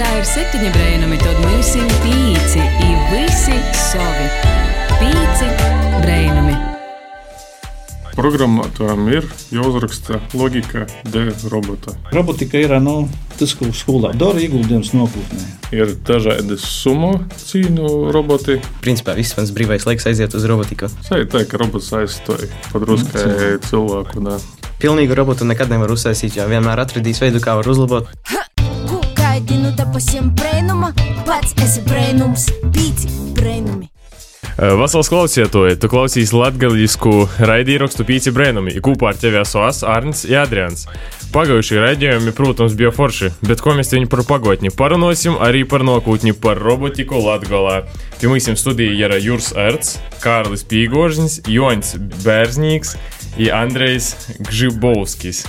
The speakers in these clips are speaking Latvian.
Latgaļā ir septiņi brēnumi, tad mēs esam pīci, i visi savi. Pīci brēnumi. Programmatoram ir jāuzraksta logika D robota. Robotika ir nu, tas, ko skolā dara ieguldījums nākotnē. Ir dažādi summu cīņu roboti. Principā viss mans brīvais laiks aiziet uz robotiku. Sajūta, ka robots aizstoja padruskai cilvēku. Da. Pilnīgu robotu nekad nevar uztaisīt, jo vienmēr atradīs veidu, kā var uzlabot. Kūkaidinu te pasiem brēnuma, pats esi brēnums, pīci brēnumi. Vasals klausītāji, tu klausīsi latgaļisku raidījumu Pīci Brēnumi. Kopā ar tevi esmu es, Arnis Jadrians. Pagājušie raidījumi, protams, bija forši, bet ko mēs viņu par pagotni parunāsim, arī par nākotni, par robotiku Latgalā. Mums studijā ir Juris Erts, Kārlis Pīgožņs, Joņs Bērznīgs un Andrejs Gžibovskis.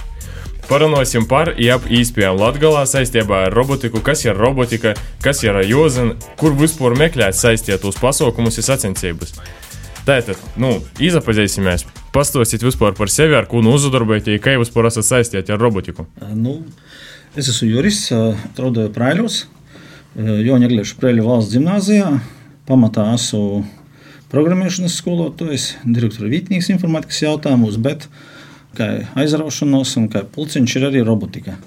Parunāsim par ap īspējām Latvijā saistībā ar robotiku, kas ir robotika, kas ir jūzina, kur vispār meklēt saistītos pasaukumus un sacensības. Tātad, nu, izapazīsimies, pastāstīt vispār par sevi, ar ko nu uzdarbojaties, kā jūs vispār esat saistīti ar robotiku. Nu, es esmu Juris, strādāju Prēļos, Joņa Egliešu Prēļu valsts gimnāzijā. Pamatā esmu programmēšanas skolotājs, direktora vietnieks informātikas jautājumos, bet kā aizraušanos un kā pulciņš ir arī robotika.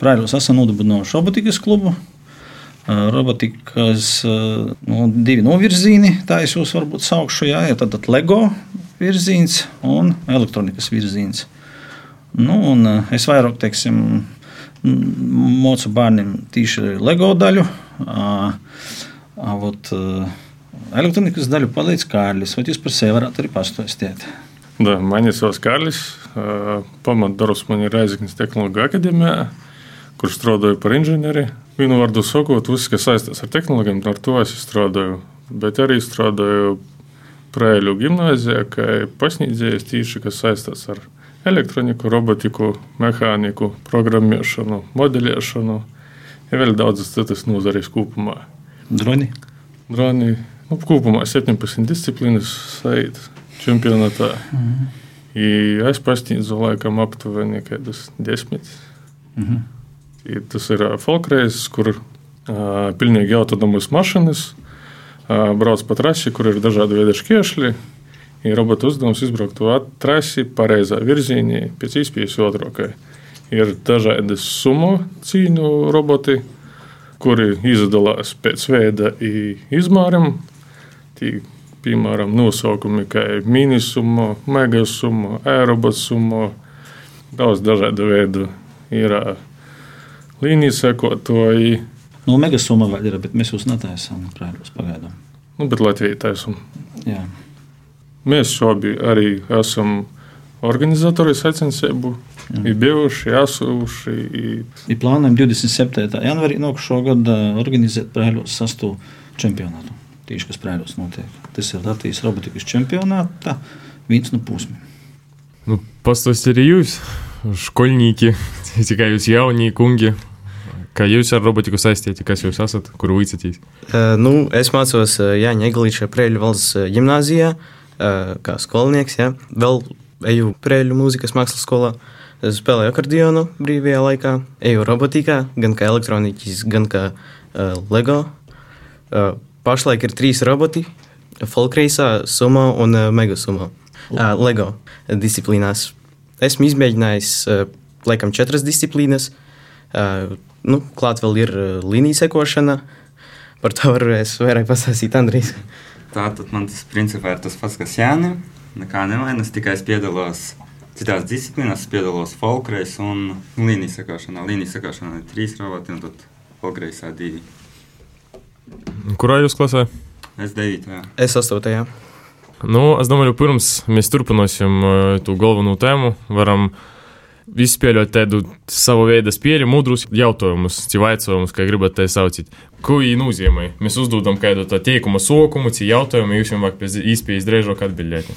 Prēļos esam nodibinājuši robotikas klubu. Robotikas nu, divi novirzieni, tā es jūs varbūt saukšu, jā, ir tad LEGO virziens un elektronikas virziens. Nu, un es vairāk, teiksim, mocu bērniem tīši LEGO daļu, a, a, vot, elektronikas daļu palīdz Kārlis, vai jūs par sevi varētu arī pastāstīt? Da, mani sauc Kārlis, pamatdarbs man ir Reizeknas tehnoloģija akadēmijā, kur strādāju par inženieri. Vienu vārdu sakot, viss, kas saistās ar tehnoloģijām, ar to es strādāju. Bet arī strādāju Prēļu gimnājā, kā pasniedzējs tīši, kas saistās ar elektroniku, robotiku, mehāniku, programmēšanu, modelēšanu. Ir vēl daudzas citas nozares kopumā. Droni? Droni. Nu, kopumā 17 disciplīnas saīt čempionātā. -hmm. I es pasniedzu laikam aptuveni 10. Mm -hmm. I tas ir folkreizes, kur uh, pilnīgi autonomas mašīnas uh, brauc pa trasi, kur ir dažādi veidi šķiešļi. Ir robota uzdevums izbraukt to trasi pareizā virzienā, pēc iespējas otrākai. Ir dažādi summu cīņu roboti, kuri izdalās pēc veida izmēram. Tī, piemēram, nosaukumi kā minisumma, megasumma, aerobasumma, daudz dažādu veidu. Ir līnijas sekotāji. Nu, megasumma vēl ir, bet mēs jūs netaisām prēļos pagaidām. Nu, bet Latvijā taisam. Jā. Mēs šobrīd arī esam organizatori sacensību. Ir bijuši, esoši. Ir plānojam 27. janvārī nākošo gadu organizēt prēļos sastu čempionātu. Tieši kas prēļos notiek. Tas ir Latvijas robotikas čempionāta viens no posmiem. Nu, Pastāstiet arī jūs, skolnieki, tikai jūs jaunie kungi. Kā jūs ar robotiku saistīti, kas jūs esat, kur vicatīs? Uh, nu, es mācos uh, Jāņa Eglīča Prēļu valsts uh, gimnāzijā, uh, kā skolnieks. Ja. Vēl eju Prēļu mūzikas mākslas skolā. Es spēlēju akordionu brīvajā laikā, eju robotikā, gan kā elektroniķis, gan kā uh, LEGO. Uh, pašlaik ir trīs roboti - Folkreisā, Sumo un uh, Megasumo. Uh, LEGO disciplīnās. Esmu izmēģinājis uh, laikam četras disciplīnas. Nu, klāt vēl ir uh, līnija sekošana. Par to varēs vairāk pastāstīt Andrijs. Tātad man tas principā ir tas pats, kas Jānis. Nekā nemainas, tikai es piedalos citās disciplīnās, es piedalos folkreis un līnijas sekošanā. Līnijas sekošanā ir trīs roboti un tad folkreisā divi. Kurā jūs klasē? Es devītajā. Es astotajā. Nu, es domāju, pirms mēs turpināsim uh, to galveno tēmu, varam izspēlēt tādu savu veidu spēli, mudrus jautājumus, civaicojumus, kā gribat te saucīt. Ko viņi nozīmē? Mēs uzdodam kādu tā teikumu sokumu, ci jautājumu, jūs vienmēr pēc īspējas drēžāk atbildēt.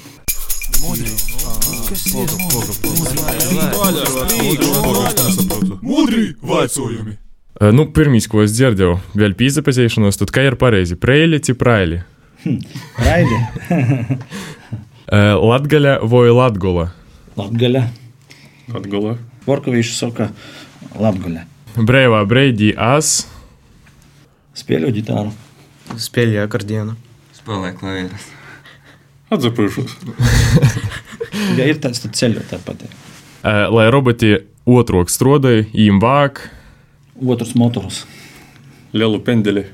Mudri vaicojumi! Uh, Nu, pirmīs, ko es dzirdēju, vēl pīzapazīšanos, tad kā ir pareizi? Preili, ci praili? Raidi, Uh, Latgaļa vai Latgola? Latgaļa. Atgulē. Vorkavīši saka Latgaļa. Brīvā breidī as, Spēļu ģitāru. Spēļu akordionu. Spēlē klavierus. Atzapīšos. Ja ir tāds, tad ceļot tāpat. Uh, lai roboti otrok strodai, им vāk, otrs motors. Lielu pendeli.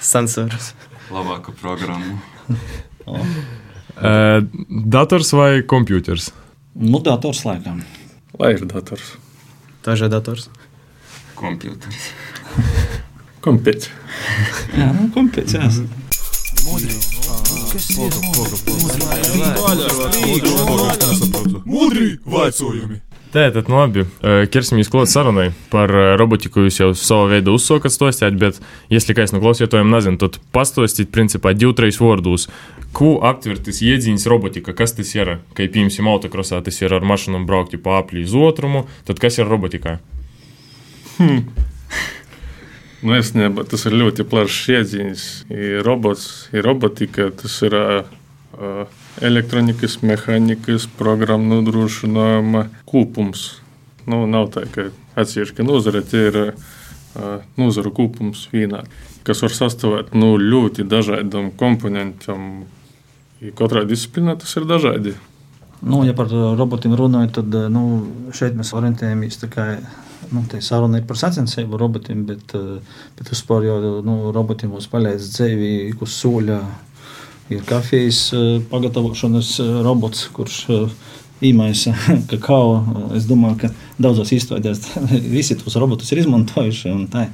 Sensors. Labāka programma. oh. Uh, dators vai kompjuters? Nu, dators laikam. Lai ir dators. Tā ir dators. Kompjuters. Kompēc. jā, nu, kompēc, jā. Mūdri. Mūdri. Mūdri. Mūdri. Mūdri. Mūdri. Mūdri. Mūdri. Mūdri. Mūdri. Mūdri. Mūdri. Tātad, nu labi, eh, ķersimies klāt sarunai par eh, robotiku. Jūs jau savu veidu uzsākat stostēt, bet, ja kāds no klausītājiem nezina, tad pastāstīt, principā, divu, trīs vārdus, ko aptver tas iedzīns robotika, kas tas ir. Kā piemēram, autokrosā tas ir ar mašīnām braukt pa apli uz otrumu, tad kas ir robotikā? Hmm. Nu, es nevaru, tas ir ļoti plašs iedziņas. Ir robots, ir robotika, tas ir uh, elektronikas, mehānikas, programmu nodrošinājuma kopums. Nu, nav tā, ka atsevišķi nozare tie ir nozaru kopums vienā, kas var sastāvēt no nu, ļoti dažādiem komponentiem. Katrā disciplīnā tas ir dažādi. Nu, ja par robotiem runājot, tad nu, šeit mēs orientējamies tikai nu, saruna ir par sacensību robotiem, bet, bet vispār jau nu, robotiem mums palīdz dzīvi, uz soļa. Ir kafijas pagatavošanas robots, kurš īmaisa kakao. Es domāju, ka daudzos izstādēs visi tos robotus ir izmantojuši. Un tā.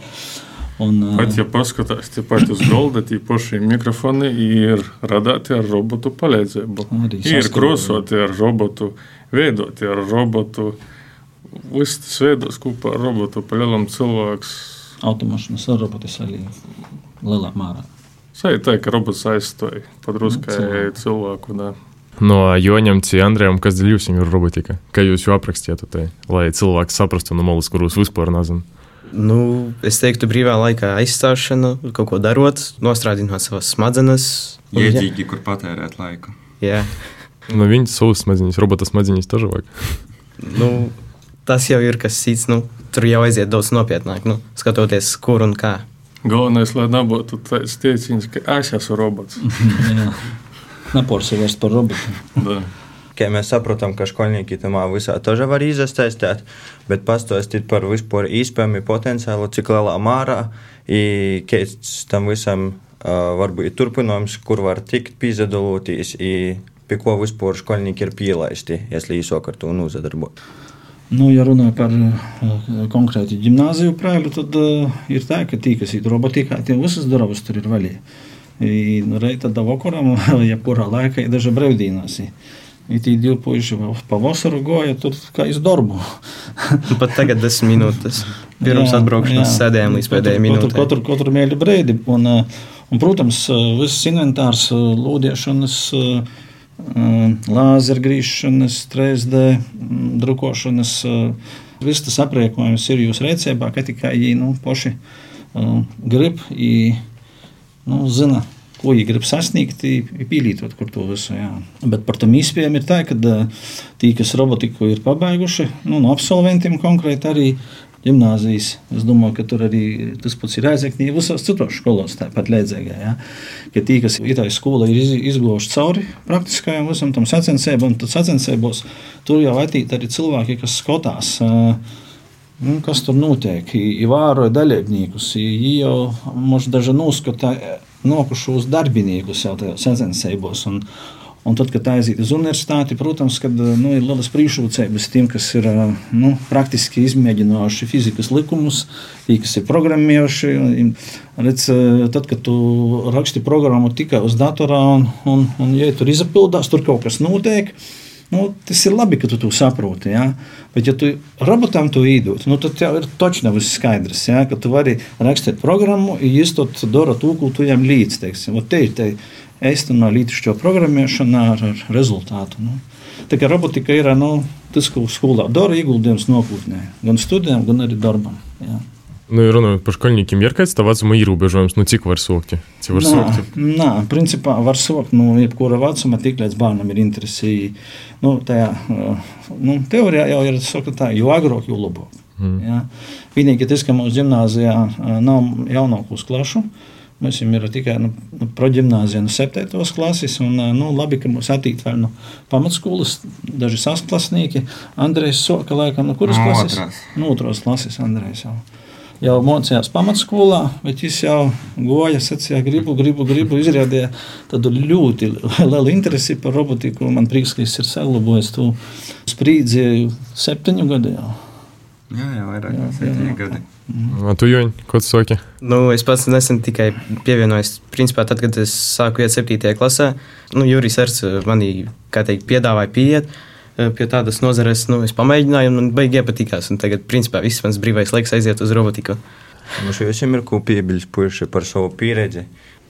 Un, Pat ja paskatās, tie paši uz galda, tie paši mikrofoni ir radīti ar robotu palīdzību. Ir krosoti ar robotu, veidoti ar robotu. Viss tas veidos kopā ar robotu, pa lielam cilvēks. Automašīnas ar robotu arī lielā mērā. Sai tā, ka robots aizstoja padruskai nu, cilvēku. Da. C. Andrejam, kas dēļ jums ir robotika? Kā jūs jau aprakstījāt, tai, lai cilvēks saprastu no malas, kurus vispār nezinu? Nu, es teiktu, brīvā laikā aizstāšana, kaut ko darot, nostrādāt savas smadzenes. Iedīgi, kur patērēt laiku. Jā. No nu, viņa savas smadzenes, robota smadzenes tažu vajag. nu, tas jau ir kas cits. Nu, tur jau aiziet daudz nopietnāk, nu, skatoties, kur un kā. Galvenais, lai nebūtu tāds teiciens, ka es esmu robots. Nepārsimies par robotu. Kā mēs saprotam, ka skolnieki tam visā tožā var iesaistīt, bet pastāstīt par vispār īspējami potenciālu, cik lielā mārā ir kāds tam visam varbūt turpinājums, kur var tikt pīzdalūties, pie ko vispār skolnieki ir pielaisti, ja slīsok ar to nozadarboties. Nu, ja runājam par uh, konkrēti gimnāziju prēlu, tad uh, ir tā, ka tie, kas ir robotikā, tie visas durvis tur ir vaļā. Nu, Reita da vakaram, jebkurā laikā, ir daži brīvdienas. Ir tie divi puiši pavasaru goja tur kā iz darbu. Nu, pat tagad desmit minūtes. Pirms atbraukšanas sēdējām līdz pēdējai minūtei. Katru, katru, mēļu brīdi. Un, un, protams, viss inventārs, lūdiešanas, lāzergrīšanas, 3D drukošanas, viss tas apriekojums ir jūsu rīcībā, ka tikai nu, paši grib. I, nu, zina, ko viņi grib sasniegt, pielītot to visu. Jā. Bet par tam īspējām ir tā, ka tie, kas robotiku ir pabeiguši, nu, no absolventiem konkrēti arī gimnāzijas. Es domāju, ka tur arī tas pats ir aizekņi visās citos skolās, tāpat līdzīgā. Ja? Ka tie, kas ir tajā skolā, ir izgojuši cauri praktiskajam visam tam sacensībām, tad sacensībos tur jau atīt arī cilvēki, kas skatās. Nu, kas tur notiek? Ievēroja dalībniekus, jau možda daži noskata nokušos darbiniekus jau tajos sacensībos. Un, un tad, kad aiziet uz universitāti, protams, kad, nu, ir lielas priekšrocības tiem, kas ir nu, praktiski izmēģinājuši fizikas likumus, tie, kas ir programmējuši. Redz, tad, kad tu raksti programmu tikai uz datorā un, un, un ja tur izpildās, tur kaut kas notiek. Nu, tas ir labi, ka tu to saproti. Ja? Bet, ja tu robotam to iedod, nu, tad jau ir točni viss skaidrs. Ja? Ka tu vari rakstīt programmu, to dara to, ko tu viņam līdzi. Teiksim. Te ir te īstenībā līdzīga programmēšana ar, ar rezultātu. Nu. Tā kā robotika ir nu, tas, ko skolā dara ieguldījums nākotnē, gan studijām, gan arī darbam. Ja? Nu, runājot par skolniekiem, ir kāds tāds vecuma ierobežojums, nu, cik var sokti? Cik var sokti? Nā, principā var sokt no nu, jebkura vecuma, tik līdz bērnam ir interesi. Nu, tajā, nu, teorijā jau ir saka, tā, jo agrāk, jo labāk. Mm. Ja. Vienīgi tas, ka mūsu gimnājā nav jaunākos klašu. Mums jau ir tikai nu, nu, proģimnāzija, no 7. klases. Un, nu, labi, ka mums attīstīja no pamatskolas, daži sasklāsnieki. Andrejs Soka, laikam, no kuras No klases? otrās. No otras klases, Andrejs. Jau. Jau mācījās pamatskolā, bet viņš jau goja, sacīja, gribu, gribu, gribu. Izrādīja tādu ļoti lielu interesi par robotiku. Man prieks, ka viņš ir saglabājis to sprīdzi septiņu gadu jau. Jā, jau vairāk kā septiņi jā. Un tu, Joņ, ko tu saki? Nu, es pats nesen tikai pievienojos. Principā, tad, kad es sāku iet 7. klasē, nu, Jurijs Erts manī, kā teikt, piedāvāja pieiet eh, pie tādas nozares. Nu, es pamēģināju, un man baigi iepatikās. Un tagad, principā, viss mans brīvais laiks aiziet uz robotiku. Mums jau ir ko piebilst puiši par savu pieredzi,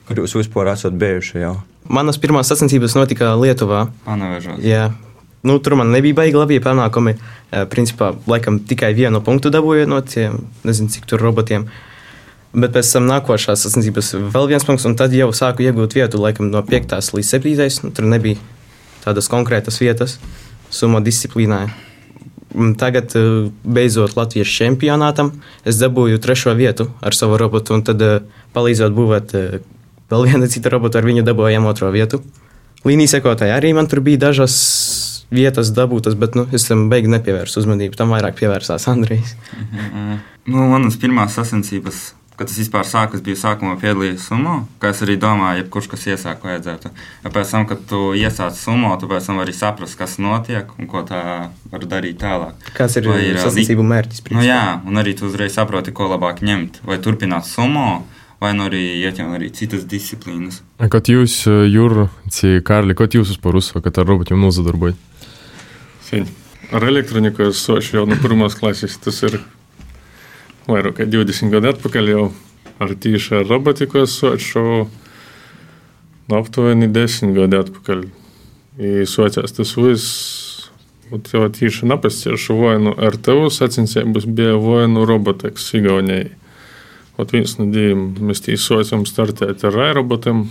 kur jūs vispār esat bijuši jau. Manas pirmās sacensības notika Lietuvā. Panavežos. Jā. Nu, tur man nebija baigi labi panākumi. Principā, laikam, tikai vienu punktu dabūju no tiem, nezinu, cik tur robotiem. Bet pēc tam nākošās sacensības vēl viens punkts, un tad jau sāku iegūt vietu, laikam, no 5. līdz 7. Nu, tur nebija tādas konkrētas vietas, sumo disciplīnā. Tagad, beidzot Latvijas čempionātam, es dabūju trešo vietu ar savu robotu, un tad palīdzot būvēt vēl vienu citu robotu, ar viņu dabūjām otro vietu. Līnijas sekotāji arī man tur bija dažas vietas dabūtas, bet nu, es tam beigās nepievērsu uzmanību. Tam vairāk pievērsās Andrejs. Mhm. Nu, manas pirmās sacensības, kad es vispār sāku, es biju sākumā piedalījies sumo. Kā es arī domāju, jebkurš, kas iesāk, vajadzētu. Ja pēc tam, kad tu iesāc sumo, tu pēc tam vari saprast, kas notiek un ko tā var darīt tālāk. Kāds ir Vai ā, sacensību mērķis? Nu, jā, un arī tu uzreiz saproti, ko labāk ņemt. Vai turpināt sumo, vai nu arī iet jau arī citas disciplīnas. Kad jūs, Jūra, Kārli, ko jūs vispār uzsakat ar robotiem nozadarbojat? Hiņ. Ar elektroniku es sošu jau no pirmās klases. Tas ir vairāk kā 20 gadu atpakaļ. Jau. Ar tīšu ar robotiku es sošu no aptuveni 10 gadu atpakaļ. И suocės tas vis, jau atyšė napasti, aš voinu RTU, atsinsė bus be voinu robotex įgauniai. O vienas nudėjim, mes tai suocėm startę, tai yra robotam.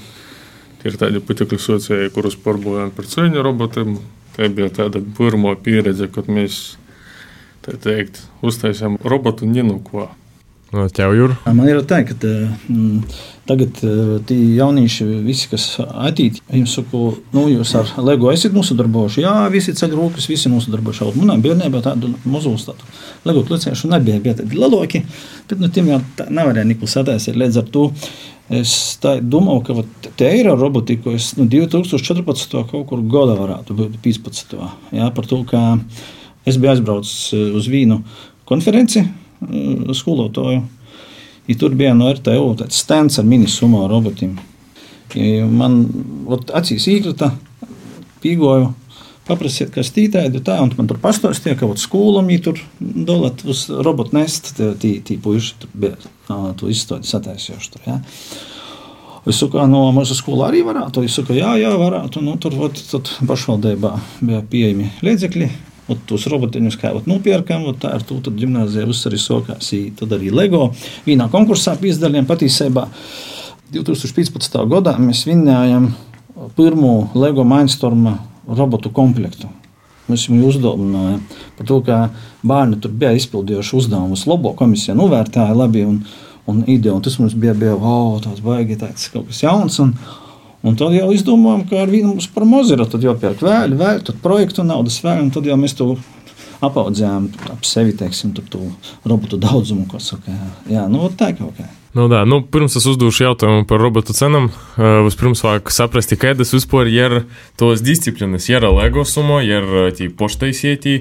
Ir tādi putekļu sociāji, kurus pārbūvējam par ceļu robotiem. Tā bija tāda pirmā pieredze, kad mēs tā teikt, uztaisām robotu Ninuko. No tev, Jūra? Man ir tā, ka mm, tagad tie jaunieši, visi, kas attīstīja, viņiem saka, nu, jūs ar LEGO esat nosadarbojuši. Jā, visi ceļ rokas, visi nosadarbojuši. Manā bērnībā tādu mazu uzstātu. LEGO klicēšanu nebija, bija tādi lielāki, bet nu, tiem jau tā nevarēja nikli sataisīt. Līdz ar to es domāju, ka vat te ir ar robotiku. Es nu, 2014. kaut kur gada varētu būt 15. Jā, par to, ka es biju aizbraucis eh, uz Vīnu konferenci eh, skolotāju. I tur bija no RTU tāds stends ar mini-sumo robotiem. I Man ot, acīs īkrita, pīgoju, paprasiet, kas tītādi, tā, un man tur pastāstīja, ka ot, skolam viņi tur dolat uz robotu nest, tī, tī puiši tur bija to izstādi sataisījuši tur, jā. Es saku, no mūsu skolā arī varētu. Es saku, jā, jā, varētu. Nu, tur ot, pašvaldībā bija pieejami līdzekļi. Ot, tos robotiņus kā nopirkām, ot, tā ar to gimnāzijā viss arī sokās. I Tad arī LEGO vienā konkursā piedalījām patiesībā. 2015. gadā mēs vinnējām pirmo LEGO Mindstorm robotu komplektu. Mēs viņu uzdevām par to, ka bērni tur bija izpildījuši uzdevumus. Labo komisija novērtēja labi un, un ideju. Un tas mums bija, bija wow, tāds baigi, tāds kaut kas jauns. Un, un tad jau izdomājām, ka ar vienu mums par mazu ir. Tad jau pērk vēl, vēl, tad projektu naudas vēl, un tad jau mēs to apaudzējām ap sevi, teiksim, to robotu daudzumu, ko saka. Jā, jā nu tā kaut kā. Nu, tā, nu, pirms es uzdošu jautājumu par robotu cenām, uh, vispirms vajag saprast, kādas vispār ir tos disciplīnas. Ir LEGO sumo, ir tie poštaisietī.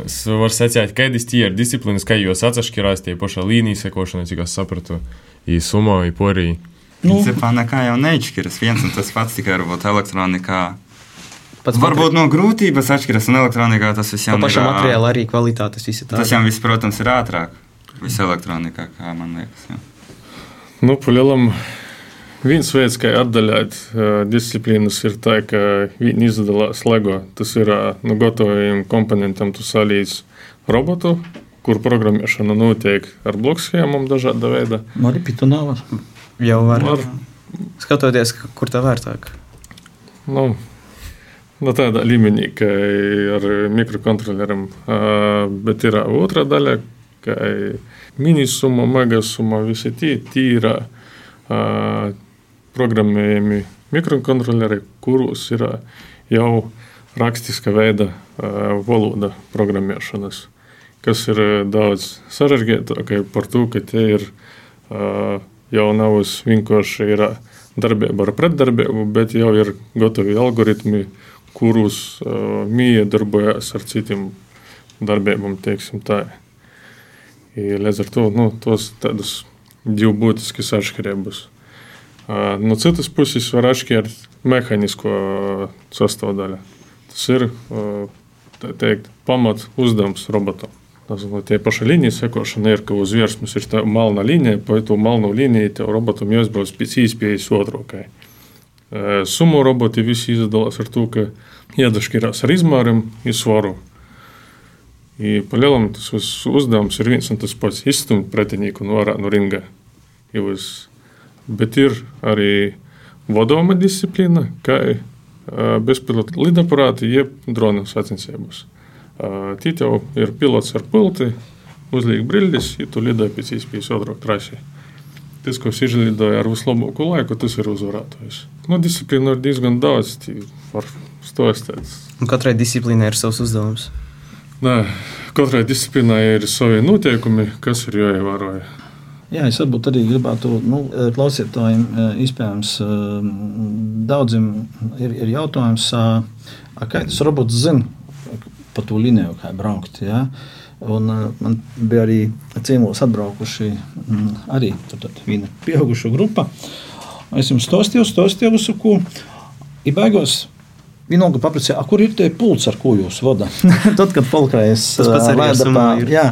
Es varu sacīt, kādas tie ir disciplīnas, kā jūs atšķirās tie pašā līnijas sekošana, cik es sapratu, i sumo, i porī. Nu. Principā nekā jau neatšķiras. Viens un tas pats tikai varbūt elektronikā. Pats Varbūt no grūtības atšķiras, un elektronikā tas viss jau ir, ā, materiāla arī kvalitātes visi tā. Tas jau viss, protams, ir ātrāk. Viss elektronikā, kā man liekas. Jā. Nu, palielam, viens veids, kā atdaļāt uh, disciplīnas, ir tā, ka viņi izdalās LEGO. Tas ir uh, no gataviem komponentiem, tu salīdz robotu, kur programmēšana notiek ar bloku schēmām dažāda veida. Nu, arī pitu nav. var. Jau var. Var. Skatoties, ka- kur tā vērtāk. Nu, no tādā līmenī, ka ar mikrokontroleriem, uh, bet ir otrā daļa, kā minisumma, megasumma, visi tie, tie ir uh, programmējumi mikrokontroleri, kuros ir jau rakstiska veida uh, valoda programmēšanas, kas ir daudz sarežģītāk par to, ka tie ir uh, jau nav vienkārši ir darbība ar pretdarbību, bet jau ir gatavi algoritmi, kurus uh, mīja darbojas ar citiem darbībām, teiksim tā. I, līdz ar to nu, tos tādus divu būtiskas atšķirības. No citas puses var atšķirt mehānisko sastāvdaļu. Tas ir teikt, pamat uzdevums robotam. Tie paši līnijas sekošana ir, ka uz virsmas ir tā melna līnija, pa to melnu līniju tev robotam jāizbrauc pēc iespējas otrākai. Sumu roboti visi izdalās ar to, ka iedašķirās ar izmēram un svaru. I palielam tas uzdevums ir viens un tas pats - izstumt pretinieku no no ringa. Jūs. Bet ir arī vadoma disciplīna, kā bezpilota lidaparāti, jeb drona sacensības. Tie jau ir pilots ar pulti, uzliek brīļus, ja tu lidoji pēc iespējas otrāk trasē. Tas, ko es izlidoju ar vislabāko laiku, tas ir uzvarētājs. Nu, disciplīna ir diezgan daudz, var stostēt. Katrai disciplīnai ir savs uzdevums. Nē, katrai disciplīnai ir savi noteikumi, kas ir jāievēro. Jā, es varbūt arī gribētu nu, klausītājiem, iespējams, daudziem ir, ir jautājums, kā tas robots zina pa to līniju, kā braukt. Ja? Un, man bija arī ciemos atbraukuši arī viena pieauguša grupa. Es jums stāstīju, stāstīju ko. Ir beigās Vienalga paprasīja, kur ir tie pults, ar ko jūs vadat. tad, kad polkais vēdā jā,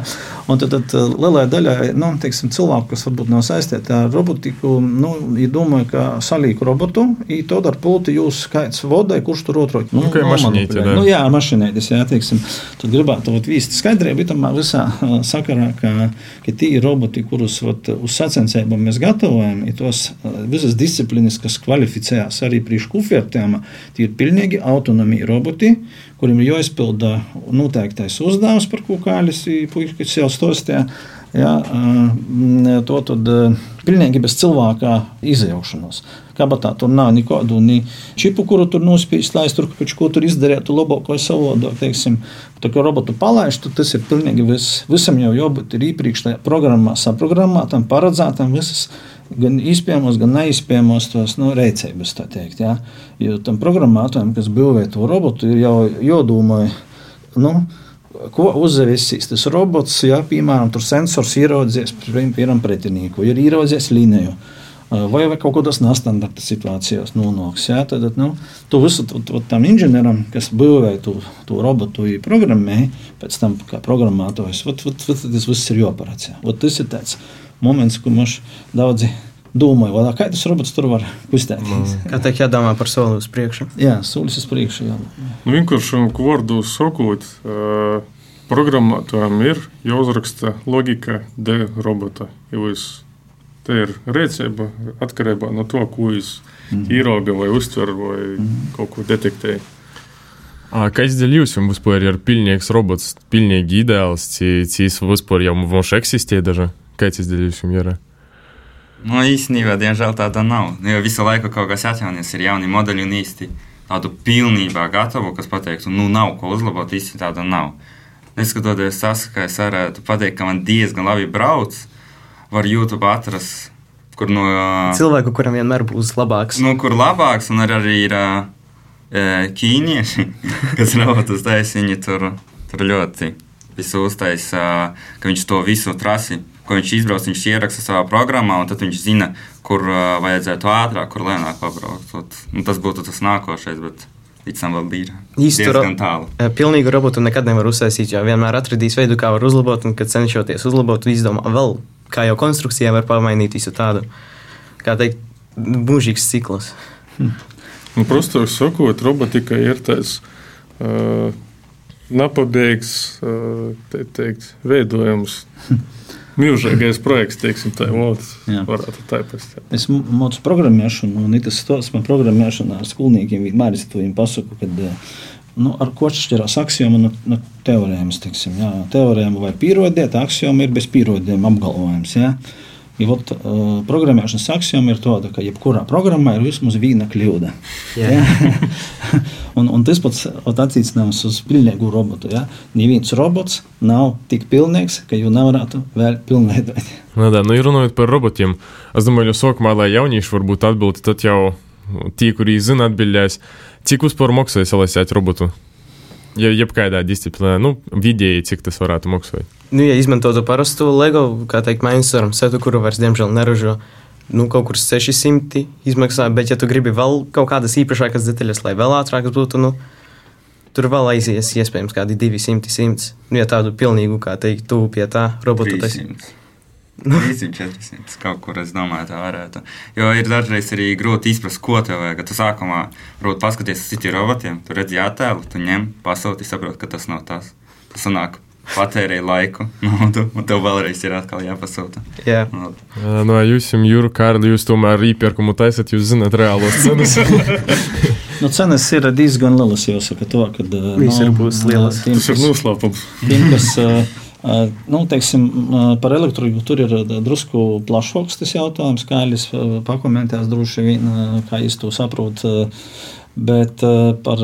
un tad, tad lielai daļai nu, teiksim, cilvēku, kas varbūt nav saistīti ar robotiku, nu, ja domāju, ka salīku robotu, i to ar pulti jūs skaits vodai, kurš tur otru. Nu, nu, mašinīti, nu, jā, mašinētis, jā, teiksim, tad gribētu vat vīst skaidrību itamā visā sakarā, ka, ka tie roboti, kurus vat, uz sacensībām mēs gatavojam, ir tos visas disciplīnas, kas kvalificējās arī priekš kufiertēma, tie ir pilnīgi autonomija roboti, kuriem ir jāizpilda noteiktais uzdevums, par ko Kāļis puikas jau stostīja. Ja, to tad pilnīgi bez cilvēka izjaušanos. Kabatā tur nav nekādu ni čipu, kuru tur nospīst, lai es tur kaut ko tur izdarītu labāk vai savādāk. Teiksim, tā kā robotu palaiž, tad tas ir pilnīgi vis, visam jau jābūt ir iepriekš tajā programmā saprogrammētam, paredzētam visas gan iespējamos, gan neizpējamos tos nu, rēcības. Teikt, ja? Jo tam programmētājam, kas būvē to robotu, ir jau jādomā. Nu, Ko uzzīmēs tas robots? Ja, piemēram, tur sensors ieraudzījis piemēram pretinieku, ir ieraudzījis līniju. Vai, vai kaut kādas nestandarta situācijās nonāks. Ja, tad nu, tu visu tu, tu, tam inženieram, kas būvē to, to robotu, programmē, pēc tam kā programmētājs, tas viss ir jāparāds. Ja. Tas ir tāds moments, ko mums daudzi domāju, kā tas robots tur var kustēt. Mm. Kā teikt, jādomā par soli uz priekšu? Jā, solis uz priekšu. Jā. Nu, vienkārši vārdu sakot, uh, programmētājiem ir jāuzraksta logika D robota. Te ir rēcība atkarībā no to, ko jūs mm. īrauga vai uztver vai mm. kaut ko detektēja. Kāds dēļ jums vispār ir pilnīgs robots, pilnīgi ideāls, cīs vispār jau mums eksistē daži? Kāds dēļ jums ir? Nu, īstenībā, diemžēl tāda nav. Jo visu laiku kaut kas atjaunies, ir jauni modeļi un īsti tādu pilnībā gatavu, kas pateiktu, nu, nav ko uzlabot, īsti tāda nav. Neskatoties tas, ka es varētu pateikt, ka man diezgan labi brauc, var YouTube atrast, kur no. Cilvēku, kuram vienmēr būs labāks. Nu, kur labāks, un arī ir uh, ķīnieši, kas robotus taisa, viņi tur, tur ļoti visu uztaisa, uh, ka viņš to visu trasi ko viņš izbrauc, viņš ieraksta savā programmā, un tad viņš zina, kur uh, vajadzētu ātrāk, kur lēnāk pabraukt. Ot, nu, tas būtu tas nākošais. Bet... Ticam, vēl bija diezgan tālu. Pilnīgu robotu nekad nevar uztaisīt, jo vienmēr atradīs veidu, kā var uzlabot, un kad cenšoties uzlabot, izdomā vēl, kā jau konstrukcijā var pamainīt visu tādu, kā teikt, mūžīgs cikls. Hmm. Nu, Prostāk sakot, robotika ir tāds uh, napabeigts uh, te, teikt, veidojums. Milzīgais projekts, teiksim, tā valodas varētu taipast. Es mācu programmēšanu, un tas stāsts man programmēšanā ar skolniekiem vienmēr es to viņiem pasaku, kad nu, ar ko atšķirās axioma no, no teorēmas. Teiksim, jā. Teorēma vai pierodiet, axioma ir bez pierodiem apgalvojums. Jā. Ja, ot, uh, programmēšanas axioma ir tāda, ka jebkurā programmā ir vismaz viena kļūda. Jā. Ja? un, un tas pats attiecināms uz pilnīgu robotu. Ja? Neviens robots nav tik pilnīgs, ka jau nevarētu vēl pilnveidot. Nu, tā, nu, runājot par robotiem, es domāju, jau sākumā, lai jaunieši varbūt atbildētu, tad jau tie, kuri zina, atbildēs, cik vispār maksāja salasīt robotu. Ja jebkādā disciplīnā, nu, vidēji, cik tas varētu maksāt. Nu, ja izmantotu parastu LEGO, kā teikt, mainstream setu, kuru vairs diemžēl neražo, nu, kaut kur 600 izmaksā, bet ja tu gribi vēl kaut kādas īpašākas detaļas, lai vēl ātrākas būtu, nu, tur vēl aizies iespējams kādi 200, 100. Nu, ja tādu pilnīgu, kā teikt, tu pie tā robota tas 300. 300, 400. Kaut kur es domāju, tā varētu. Jo ir dažreiz arī grūti izprast, ko tev vajag. Kad tu sākumā varbūt paskaties uz citiem robotiem, tu redzi attēlu, tu ņem, pasūti, saproti, ka tas nav tas. Tas sanāk, patērēji laiku, naudu, un tev vēlreiz ir atkal jāpasūta. Jā. Nu, No nu, jūs, Jūra Kārli, jūs tomēr īpērkumu taisat, jūs zināt reālos cenas. Nu, cenas ir diezgan lielas. Jāsaka, to, kad, uh, Visur būs lielas. Tas ir noslēpums. tiem, kas uh, uh, nu, teiksim, par elektriku tur ir drusku plašāks tas jautājums, kā Alis uh, pakomentēs droši vien, kā es to saprotu. uh, Bet par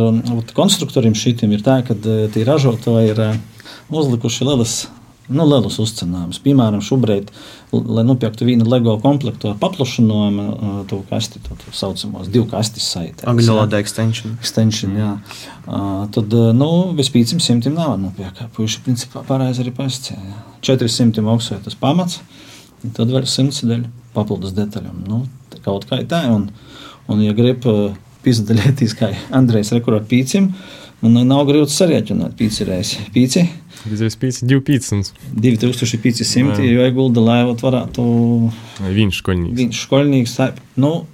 konstruktoriem šitiem ir tā, ka tie ražotāji ir uzlikuši lielas. Nu, lielus uzcinājumus. Piemēram, šobrīd, lai nopirktu vienu LEGO komplektu ar paplašinājumu, to kasti, to tā saucamos divu kastes saitē. Angļu valodā extension. Extension, jā. Uh, tad, nu, vispīcim simtiem nav nopirkt. Puiši, principā, pareizi arī pasacīja. 400 maksāja tas pamats, tad vēl 100 dēļ papildus detaļām. Nu, kaut kā tā, un, un ja grib uh, pizdalīties, kā Andrejs rekurot pīcim, un nav grūti sarēķināt pīci reizi. Pīci Izreiz pīcis, divi pīcis. 2500, Jā. jo iegulda, lai varētu Viņš škoļnīgs. viņš skolnieks. Nu,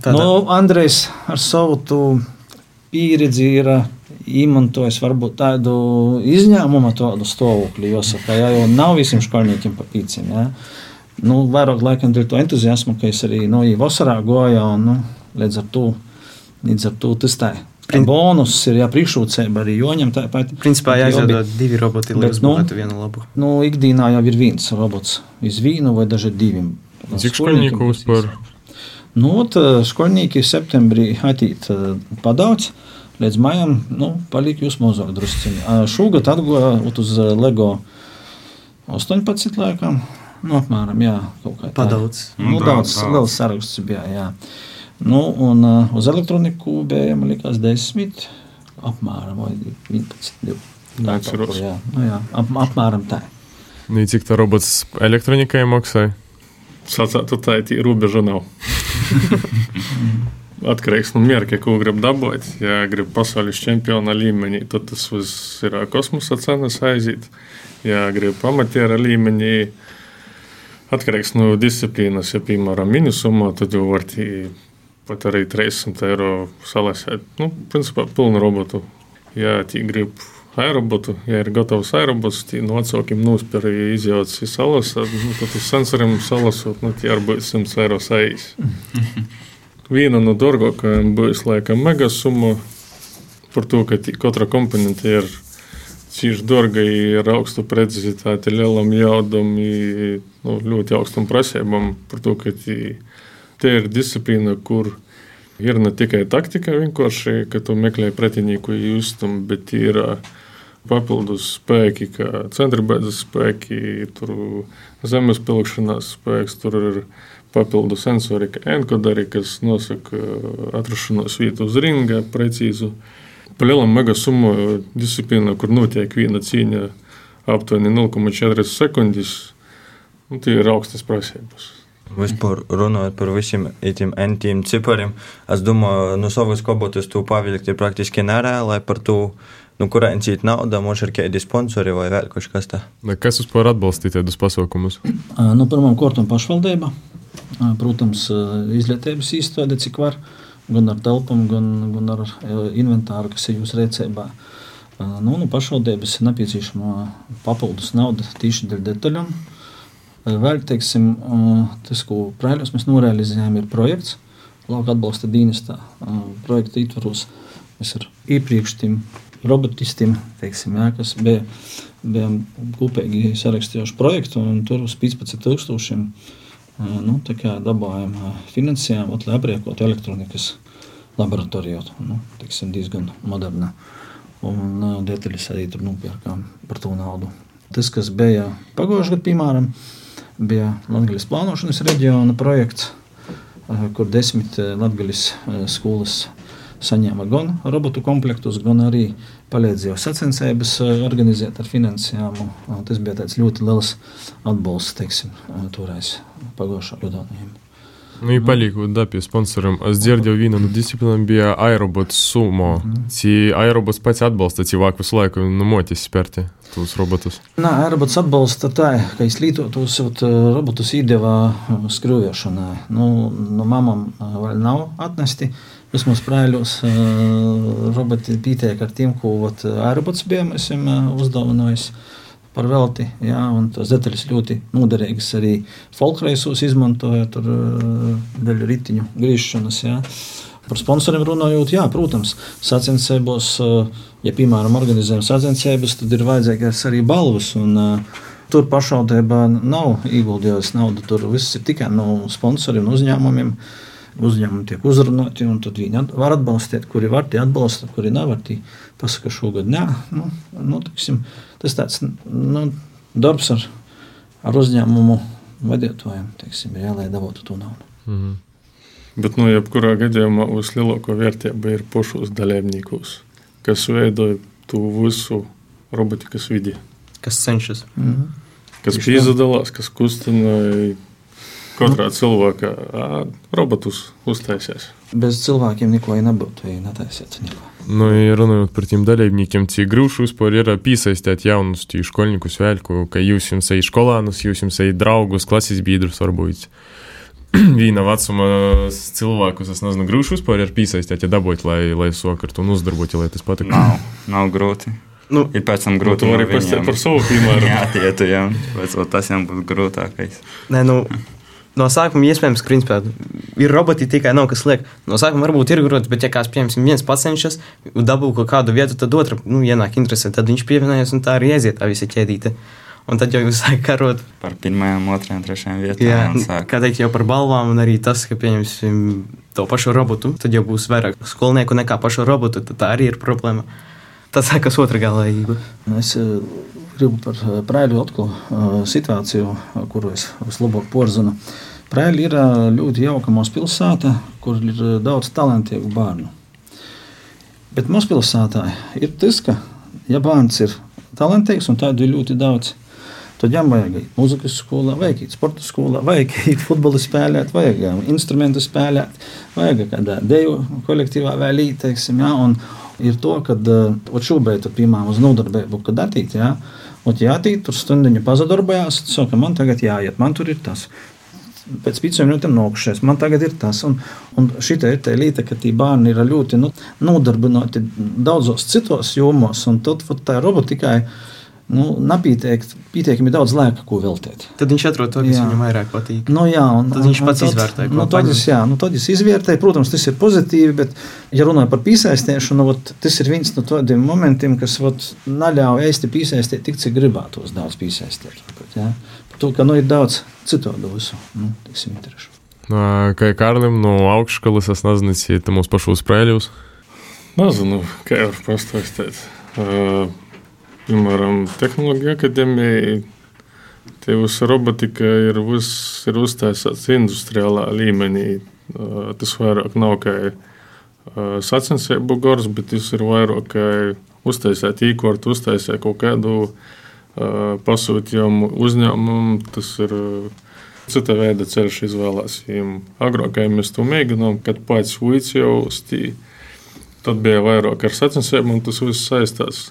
Tādā- Nu, Andrejs ar savu pieredzi ir izmantojis varbūt tādu izņēmumu tādu stāvokli. Jāsaka, jā, jo nav visiem skolniekiem pa pīcim. Jā. Nu, vairāk laikam dēļ to entuziasmu, ka es arī no īva vasarā goju, un nu, līdz ar to, līdz ar to tas tā. Prin- Bonus ir jāpriekšrocība arī joņam tāpat. Principā jāizveido divi roboti, lai Bet, nu, uzbūvētu vienu labu. Nu, ikdienā jau ir viens robots, iz vienu vai daži divi. Cik škoļnieku vispār? Nu, ot, skolnieki septembrī atīt eh, padaudz, līdz maijam nu, palika jūs mazāk drusciņi. Šogad atgoja ot uz eh, Lego 18 laikam. Nu, apmēram, jā, kaut kā tā. Padaudz. Nu, Nu, daudz, daudz, daudz. liels saraksts bija, jā. Nu, un uh, uz elektroniku bija, man liekas, 10, apmēram, vai 11, 12. Tā Tāds ir kaut kur, jā, nu, jā, ap, apmēram tā. Nu, cik tā robots elektronikai maksāja? Sacētu, tā ir robeža nav. Atkarīgs no mērķa, ko grib dabūt. Ja grib pasaules čempiona līmenī, tad tas viss ir kosmosa cenas aiziet. Ja grib amatiera līmenī, atkarīgs no disciplīnas, ja piemēram minusumā, tad jau var tī pat arī 300 eiro salasēt. Nu, principā pilnu robotu. Ja tī grib aerobotu, ja ir gatavs aerobots, tad no atsaukiem nospēr, ja izjauts ir salasa, nu, tad uz sensoriem salasot, nu, tie arī būs 100 eiro saīs. Viena no dārgākajām būs laikam mega summa par to, ka katra komponente ir cīņš dārga, ir augstu precizitāti, lielam jaudam, i, nu, ļoti augstam prasībām par to, ka tī, te ir disciplīna, kur ir ne tikai taktika vienkārši, ka tu meklē pretinieku justam, bet ir ā, papildus spēki, kā centribēdzes spēki, tur zemes pilkšanās spēks, tur ir papildu sensori, kā enkodari, kas nosaka ā, atrašanos vietu uz ringa precīzu. Palielam mega summu disciplīna, kur notiek viena cīņa aptuveni 0,4 sekundes, nu, tie ir augstas prasības. Vispār runājot par visiem tiem entiem cipariem, es domāju, no savas kobotas tu pavilkt ir praktiski nereāli, lai par to, nu, kurā incīt nauda, mums ir kādi sponsori vai vēl kaut kas tā. Vai Kas vispār atbalstīja tādus pasaukumus? Ā, Nu, pirmām kārtām pašvaldība. Protams, izglītības izstāde, cik var, gan ar telpām, gan, gan ar inventāru, kas ir jūsu rīcībā. Nu, nu, pašvaldības ir nepieciešama papildus nauda tieši detaļām. Vēl, teiksim, tas, ko Prēļos mēs norealizējām, ir projekts Lauka atbalsta dienestā projekta ietvaros Mēs ar iepriekš tiem robotistiem, teiksim, jā, kas bija, bijām kopīgi sarakstījuši projektu, un tur uz 15,000 nu, dabājām finansējumu, lai aprīkotu elektronikas laboratoriju. Nu, teiksim, diezgan moderna. Un detaļas arī tur nopirkām par to naudu. Tas, kas bija pagājušajā gadā, piemēram, bija Latvijas plānošanas reģiona projekts, uh, kur desmit Latvijas skolas saņēma gan robotu komplektus, gan arī palīdzēja sacensības organizēt ar finansējumu. Tas bija ļoti liels atbalsts, teiksim, toreiz pagājušā gadā. Nu, i paliku, da, pe sponsoram. Es dzirdēju vienu no disciplinām, bija aerobot sumo. Tī aerobots pats atbalsta cilvēku visu laiku, nu, motis spērti tos robotus. Nā, aerobots atbalsta tā, ka es lītotos robotus īdevā skrūviešanai. Nu, no mamam vēl nav atnesti. Vismaz prāļos roboti pietiek ar tiem, ko aerobots bija, mēs esam uzdāvinājis. Uh, par velti. Jā, tas detaļas ļoti noderīgas arī folkreisos izmantoja tur daļu ritiņu griešanas. Jā. Par sponsoriem runājot, jā, protams, sacensībos, ja piemēram organizējam sacensības, tad ir vajadzīgas arī balvas. Un, Tur pašvaldība nav ieguldījusi naudu. Tur viss ir tikai no sponsoriem un uzņēmumiem. Uzņēmumi tiek uzrunāti, un tad viņi var atbalstīt, kuri var, tie atbalsta, kuri nevar. Tie pasaka, šogad nē. Nu, nu, tiksim, tas tāds nu, darbs ar, ar uzņēmumu vadītājiem, teiksim, jā, lai dabūtu to naudu. Mm -hmm. Bet, nu, jebkurā gadījumā vislielākā vērtība ir pašos dalībniekus, kas veido to visu robotikas vidi. Kas cenšas. Mm -hmm. Kas piedalās, kas kustina katrā nu. cilvēkā. Robotus uztaisīs. Bez cilvēkiem neko nebūtu, ja netaisītu neko. Nu, ja runājot par tiem dalībniekiem, cik grūti vispār ir piesaistīt jaunus skolniekus vēlku, ka jūs jums ejat skolānus, jūs jums ejat draugus, klases biedrus varbūt. Vīna vecuma cilvēkus, es nezinu, grūti vispār ir piesaistīt, ja dabūt, lai, lai sokart un uzdarbot, lai tas patiktu. Nav, nav grūti. Nu, ir pēc tam grūti. Nu, arī pēc tam par savu piemēru. Jā, tie tu jau, pēc tas jau būtu grūtākais. Nē, nu, no sākuma iespējams, ka principā, ir roboti tikai nav kas liek. No sākuma varbūt ir grūti, bet, ja kāds, piemēram, viens pats cenšas dabūt kaut kādu vietu, tad otra nu, ienāk interesē, tad viņš pievienojas un tā arī aiziet tā visa ķēdīte. Un tad jau jūs sākat karot par pirmajām, otrajām, trešajām vietām. Jā, kā teikt, jau par balvām, un arī tas, ka pieņemsim to pašu robotu, tad jau būs vairāk skolnieku nekā pašu robotu. Tad tā arī ir problēma. Tas sākas otrā galējība. Es gribu par prēļu atkal situāciju, kuru es vislabāk porzinu. Prēļi ir ļoti jauka mazpilsēta, kur ir daudz talantīgu bērnu. Bet mazpilsētā ir tas, ka, ja bērns ir talantīgs un tādu ir ļoti daudz, tad viņam vajag iet muzikas skolā, vajag iet sporta skolā, vajag iet futbolu spēlēt, vajag instrumentu spēlēt, vajag kādā deju kolektīvā īt, teiksim, ja, ir to, ka šobrīd, piemēram, uz nodarbību, kad attīt, ja, Un, ja tīt tur stundiņu pazudarbojās, tad saka, man tagad jāiet, man tur ir tas pēc pieciem minūtēm nokušies. Man tagad ir tas, un, un šī ir tā līnija, ka tie bērni ir ļoti nu, nodarbināti daudzos citos jomos, un tad tā robotikai nu, nepietiekami daudz laika, ko veltīt. Tad viņš atrod to, kas jā. viņam vairāk patīk. Nu, jā, un, tad viņš pats izvērtē. Nu, tad, es, jā, nu, tad es izvērtēju, protams, tas ir pozitīvi, bet, ja runājam par piesaistīšanu, nu, tas ir viens no tādiem momentiem, kas vat, neļauj īsti piesaistīt tik, cik gribētos daudz piesaistīt. Jā to, ka nu, ir daudz citādu visu, nu, teiksim, interešu. Kā Kārlim no augšskolas, es nezinu, ja tu mūs pašos sprēļus? Nezinu, kā jau pastāstīt. Uh, piemēram, Tehnoloģija akadēmija, tie visi robotika ir, vis, ir uztaisīts industriālā līmenī. Tas vairāk nav kā sacensību gors, bet tas ir vairāk kā uztaisīt īkortu, uztaisīt kaut kādu pasūtījumu uzņēmumu. Tas ir cita veida ceļš izvēlēts. Agrāk mēs to mēģinām, kad pats uīts jau stīja. Tad bija vairāk ar sacensībām, un tas viss saistās.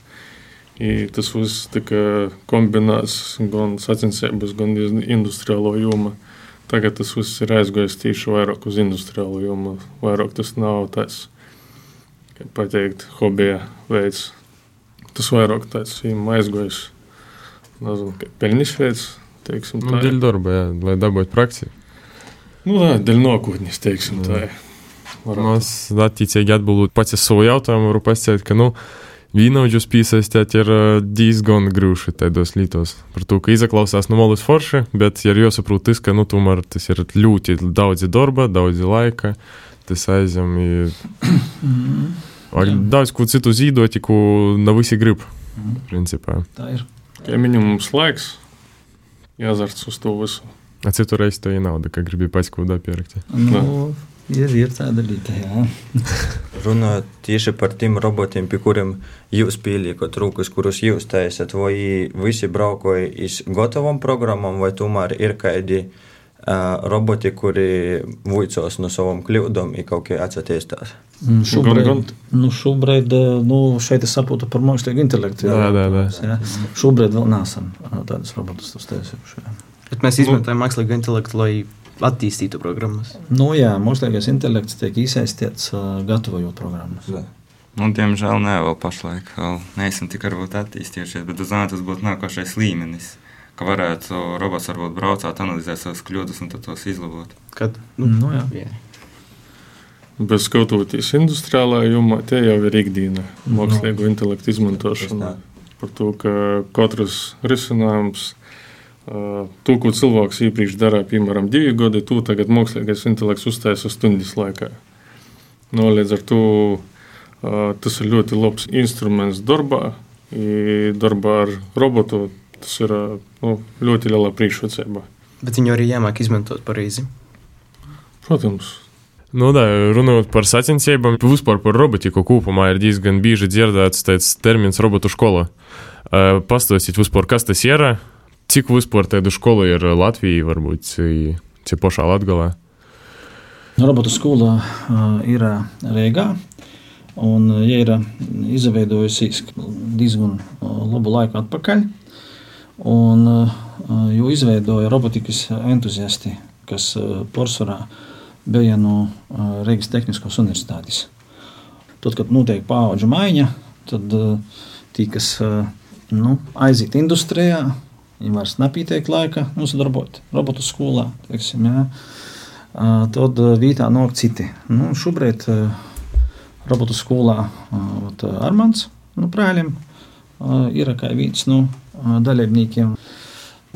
I tas viss tika kombinēts gan sacensības, gan industriālo jomu. Tagad tas viss ir aizgājis tieši vairāk uz industriālo jomu. Vairāk tas nav tāds, kā pateikt, hobija veids. Tas vairāk tāds aizgājis nezinu, peļņas veids. Teiksim, nu, dēļ darba, jā, lai dabūtu praksi. Nu, tā, dēļ nākotnes, teiksim, tā. Mēs attiecīgi atbildot pats uz savu jautājumu, varu pasakāt, ka, nu, Vīnaudžus piesaistīt ir uh, diezgan grūti tādos lītos. Par to, ka izaklausās no malas forši, bet ir jāsaprot, tas, ka nu, tomēr tas ir ļoti daudz darba, daudz laika, tas aizem. Vai daudz ko citu zīdoti, ko nav visi grib. Principā. Tā ir. Kā minimums laiks, jāzarts uz to visu. A citu reizi to ir nauda, ka gribi pats kaut ko pierakstīt. Nu, ir, ir tāda lieta, jā. Runājot tieši par tiem robotiem, pie kuriem jūs pieliekat rūkas, kurus jūs taisat, vai visi braukoja iz gatavam programmam, vai tomēr ir kādi uh, roboti, kuri vuicos no savam kļūdam, ir kaut kā atsatīstās. Mm, Šobrīd, nu, šobrīd nu, šeit es saprotu par mākslīgu intelektu. Jā, jā, jā. Jā. Šobrīd vēl neesam tādus robotus uztaisījuši. Bet mēs izmantojam mākslīgo intelektu, lai attīstītu programmas. Nu, jā, mākslīgais intelekts tiek iesaistīts uh, gatavojot programmas. Nu, diemžēl nē, vēl pašlaik vēl neesam tik varbūt attīstījušies, bet uz zinātnes būtu nākošais līmenis, ka varētu robots varbūt braucāt, analizēt savas kļūdas un tad tos izlabot. Kad, Nu, jā. jā. Bet skatoties industriālā jomā, tie jau ir ikdiena mākslīgo intelektu izmantošana. Par to, ka katrs risinājums, to, ko cilvēks iepriekš darīja, piemēram, divi gadi, to tagad mākslīgais intelekts uztaisa stundas laikā. No, līdz ar to ā, tas ir ļoti labs instruments darbā. Darbā ar robotu tas ir ā, nu, ļoti liela priekšrocība. Bet viņu arī jāmāk izmantot pareizi. Protams, Nu, da, runājot par sacensībām, vispār par robotiku kopumā ir diezgan bieži dzirdēts tāds termins robotu skola. Uh, Pastāstīt vispār, kas tas ir, cik vispār tādu skolu ir Latvijā, varbūt cik pašā Latgalē. Robotu skola uh, ir uh, Rīgā. Un, ja ir izveidojusies diezgan labu laiku atpakaļ, un, uh, jo izveidoja robotikas entuziasti, kas uh, porcelānā bija no uh, Rīgas Tehniskās universitātes. Tad, kad notiek paudžu maiņa, tad tie, kas nu, aiziet industrijā, viņi vairs nepietiek laika nodarboties robotu skolā. Teiksim, jā. Tad uh, vietā nāk citi. Nu, šobrīd uh, robotu skolā uh, Armāns no Prēļiem uh, ir kā viens no uh, dalībniekiem.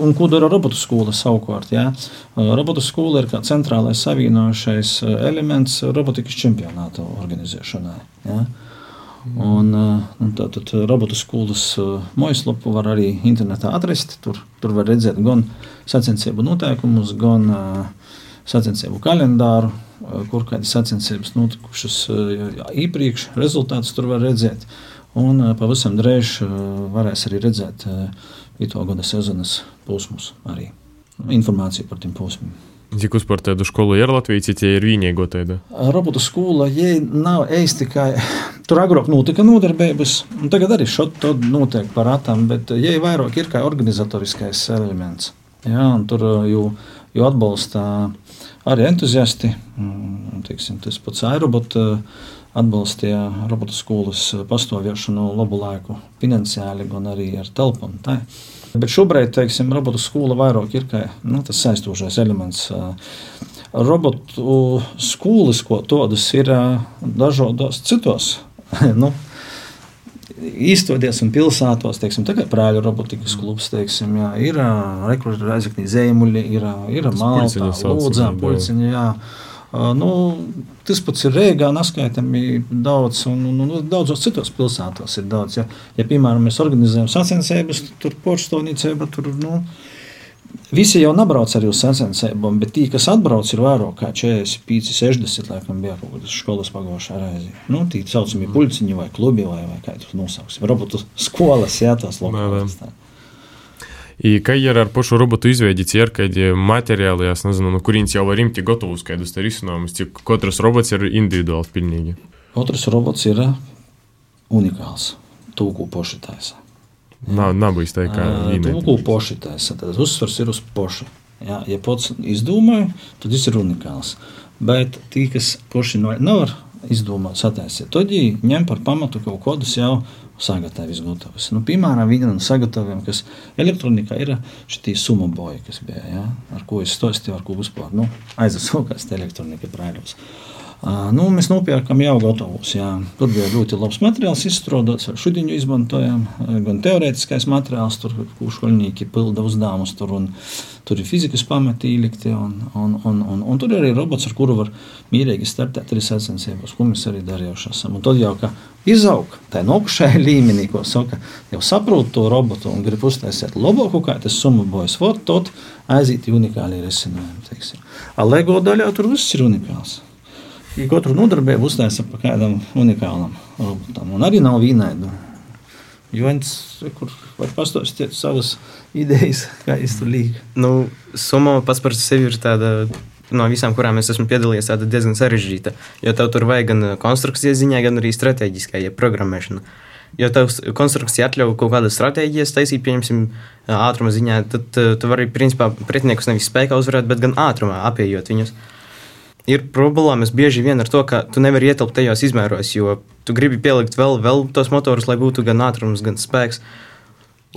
Un ko dara robotu skola savukārt? Jā? Robotu skola ir kā centrālais savienojošais elements robotikas čempionāta organizēšanai. Jā? Un, uh, un tā, tad robotu skolas uh, mājaslapu var arī internetā atrast. Tur, tur var redzēt gan sacensību noteikumus, gan sacensību kalendāru, kur kādas sacensības notikušas iepriekš. Rezultātus tur var redzēt. Un pavisam drīz varēs arī redzēt to gada sezonas posmus, arī informāciju par tiem posmiem. Cik vispār tādu skolu ir Latvijā, cik tie ir vienīgo tādu? Robotu skola, ja nav īsti tikai tur agrāk notika nodarbības, un tagad arī šādi notiek par atām, bet ja vairāk ir kā organizatoriskais elements. Jā, tur jau, jau atbalsta arī entuziasti, mm, teiksim, tas pats iRobot atbalstīja robotu skolas pastāvēšanu labu laiku finansiāli, gan arī ar telpām. Tā. Bet šobrīd, teiksim, robotu skola vairāk ir kā, nu, tas saistošais elements. Robotu skolas, ko tādas ir dažādos citos. nu, Īstoties un pilsētos, teiksim, tā kā prāļu robotikas klubs, teiksim, jā, ir rekrutēji Reizeknī Zēmuļi, ir, ir Malta, sauc, Lūdzā, jā. Jā. Uh, Nu, tas pats ir Rīgā, neskaitami daudz, un, un, un daudzos citos pilsētos ir daudz. Ja, ja piemēram, mēs organizējam sacensības, tur porcelānīcība, tur nu, visi jau nebrauc arī uz sacensībām, bet tie, kas atbrauc, ir vairāk kā 45, 60, laikam, bija kaut kādas skolas pagājušā reizē. Nu, tie saucamie puļciņi vai klubi vai, vai kā tos nosauksim. Robotu skolas, jā, tās lokālas. tā. I kā ir ar pašu robotu izveidi, ir kādi materiāli, es nezinu, no kurienes jau var imti gatavus kādus risinājumus, cik katrs robots ir individuāls pilnīgi. Otrs robots ir unikāls. Tūku pošitājas. Nav, nav bijis tā kā vīna. Tūku pošitājas. Tad uzsvars ir uz poši. Jā, ja pats izdomāja, tad tas ir unikāls. Bet tie, kas poši no- sataisīt, tad viņi ņem par pamatu kaut kādus jau sagatavus gatavus. Nu, piemēram, viena no sagataviem, kas elektronikā ir šī summa boja, kas bija, ja, ar ko es stāstīju, ar ko vispār nu, aizsākās elektronika brāļos. Nu, mēs nopirkām jau gatavus. Jā. Tur bija ļoti labs materiāls, izstrādāts ar šudiņu izmantojam. Gan teorētiskais materiāls, tur, kur skolnieki pilda uzdevumus, tur, un, tur ir fizikas pamati ielikti. Un, un, un, un, un tur ir arī robots, ar kuru var mierīgi startēt arī sacensībās, ko mēs arī darījuši esam. Un tad jau kā izaug tajā nokšajā līmenī, ko saka, jau saprot to robotu un grib uztaisīt labāku, kā tas summa bojas, tad aiziet unikāli risinājumi. LEGO daļā tur viss ir unikāls. Ja katru nodarbību uztaisa pa kādam unikālam robotam. Un arī nav vīnaida. Joņš, kur var pastāstīt savas idejas, kā es tur līgu. Nu, summa pats par sevi ir tāda. No visām, kurām es esmu piedalījies, tāda diezgan sarežģīta. Jo tev tur vajag gan konstrukcijas ziņā, gan arī strateģiskā, ja programmēšana. Jo tev konstrukcija atļauj kaut kādas stratēģijas taisīt, pieņemsim, ātruma ziņā, tad tu vari, principā, pretiniekus nevis spēkā uzvarēt, bet gan ātrumā apējot viņus. Uh, ir problēmas bieži vien ar to, ka tu nevari ietilpt tajos izmēros, jo tu gribi pielikt vēl, vēl tos motorus, lai būtu gan ātrums, gan spēks.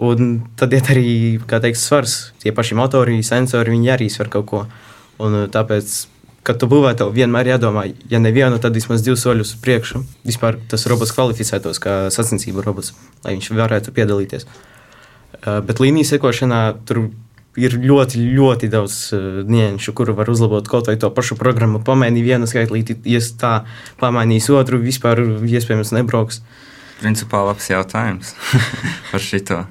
Un tad ir arī teikt, svars. Tie paši motori, sensori, viņi arī sver kaut ko. Un uh, tāpēc, kad tu būvē, tev vienmēr jādomā, ja nevienu, tad vismaz divus soļus uz priekšu. Vispār tas robots kvalificētos kā sacensību robots, lai viņš varētu piedalīties. Uh, bet līnijas sekošanā tur ir ļoti, ļoti daudz uh, nianšu, kuru var uzlabot kaut vai to pašu programmu. Pamainīt vienu skaitlīti, ja tā pamainīs otru, vispār iespējams nebrauks. Principā labs jautājums par šito.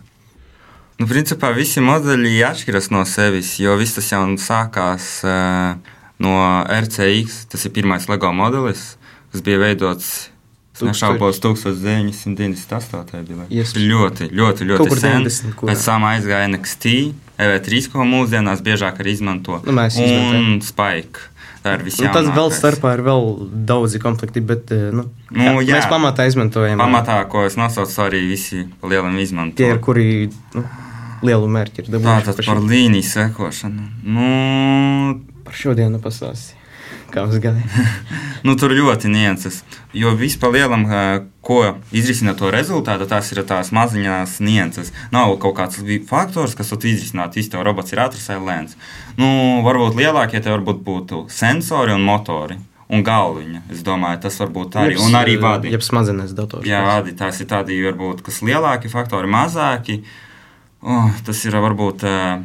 Nu, principā visi modeļi atšķiras no sevis, jo viss tas jau sākās uh, no RCX. Tas ir pirmais LEGO modelis, kas bija veidots nešaubos, 1998. bija yes. ļoti, ļoti, ļoti sen. 90, Pēc tam aizgāja NXT, EV3, ko mūsdienās biežāk arī izmanto. Nu, mēs un Spike. Nu, tas vēl starpā ir vēl daudzi konflikti, bet eh, nu, nu, jā, jā, mēs pamatā izmantojam. Pamatā, ko es nosaucu, arī visi lielam izmanto. Tie ir, kuri nu, lielu mērķi ir dabūjuši. Tātad par līniju sekošanu. Nu, par šodienu pastāstīju mums gāja. nu, tur ļoti nianses. Jo vispār lielam, ko izrisina to rezultātu, tās ir tās maziņās nianses. Nav kaut kāds faktors, kas izrisinātu visu to robots ir ātrs vai lēns. Nu, varbūt lielākie te varbūt būtu sensori un motori. Un galviņa. Es domāju, tas var būt arī. Jeps, un arī vadi. Jā, smadzenes dators. Jā, vadi. Tās ir tādi, varbūt, kas lielāki faktori, mazāki. Oh, tas ir varbūt uh,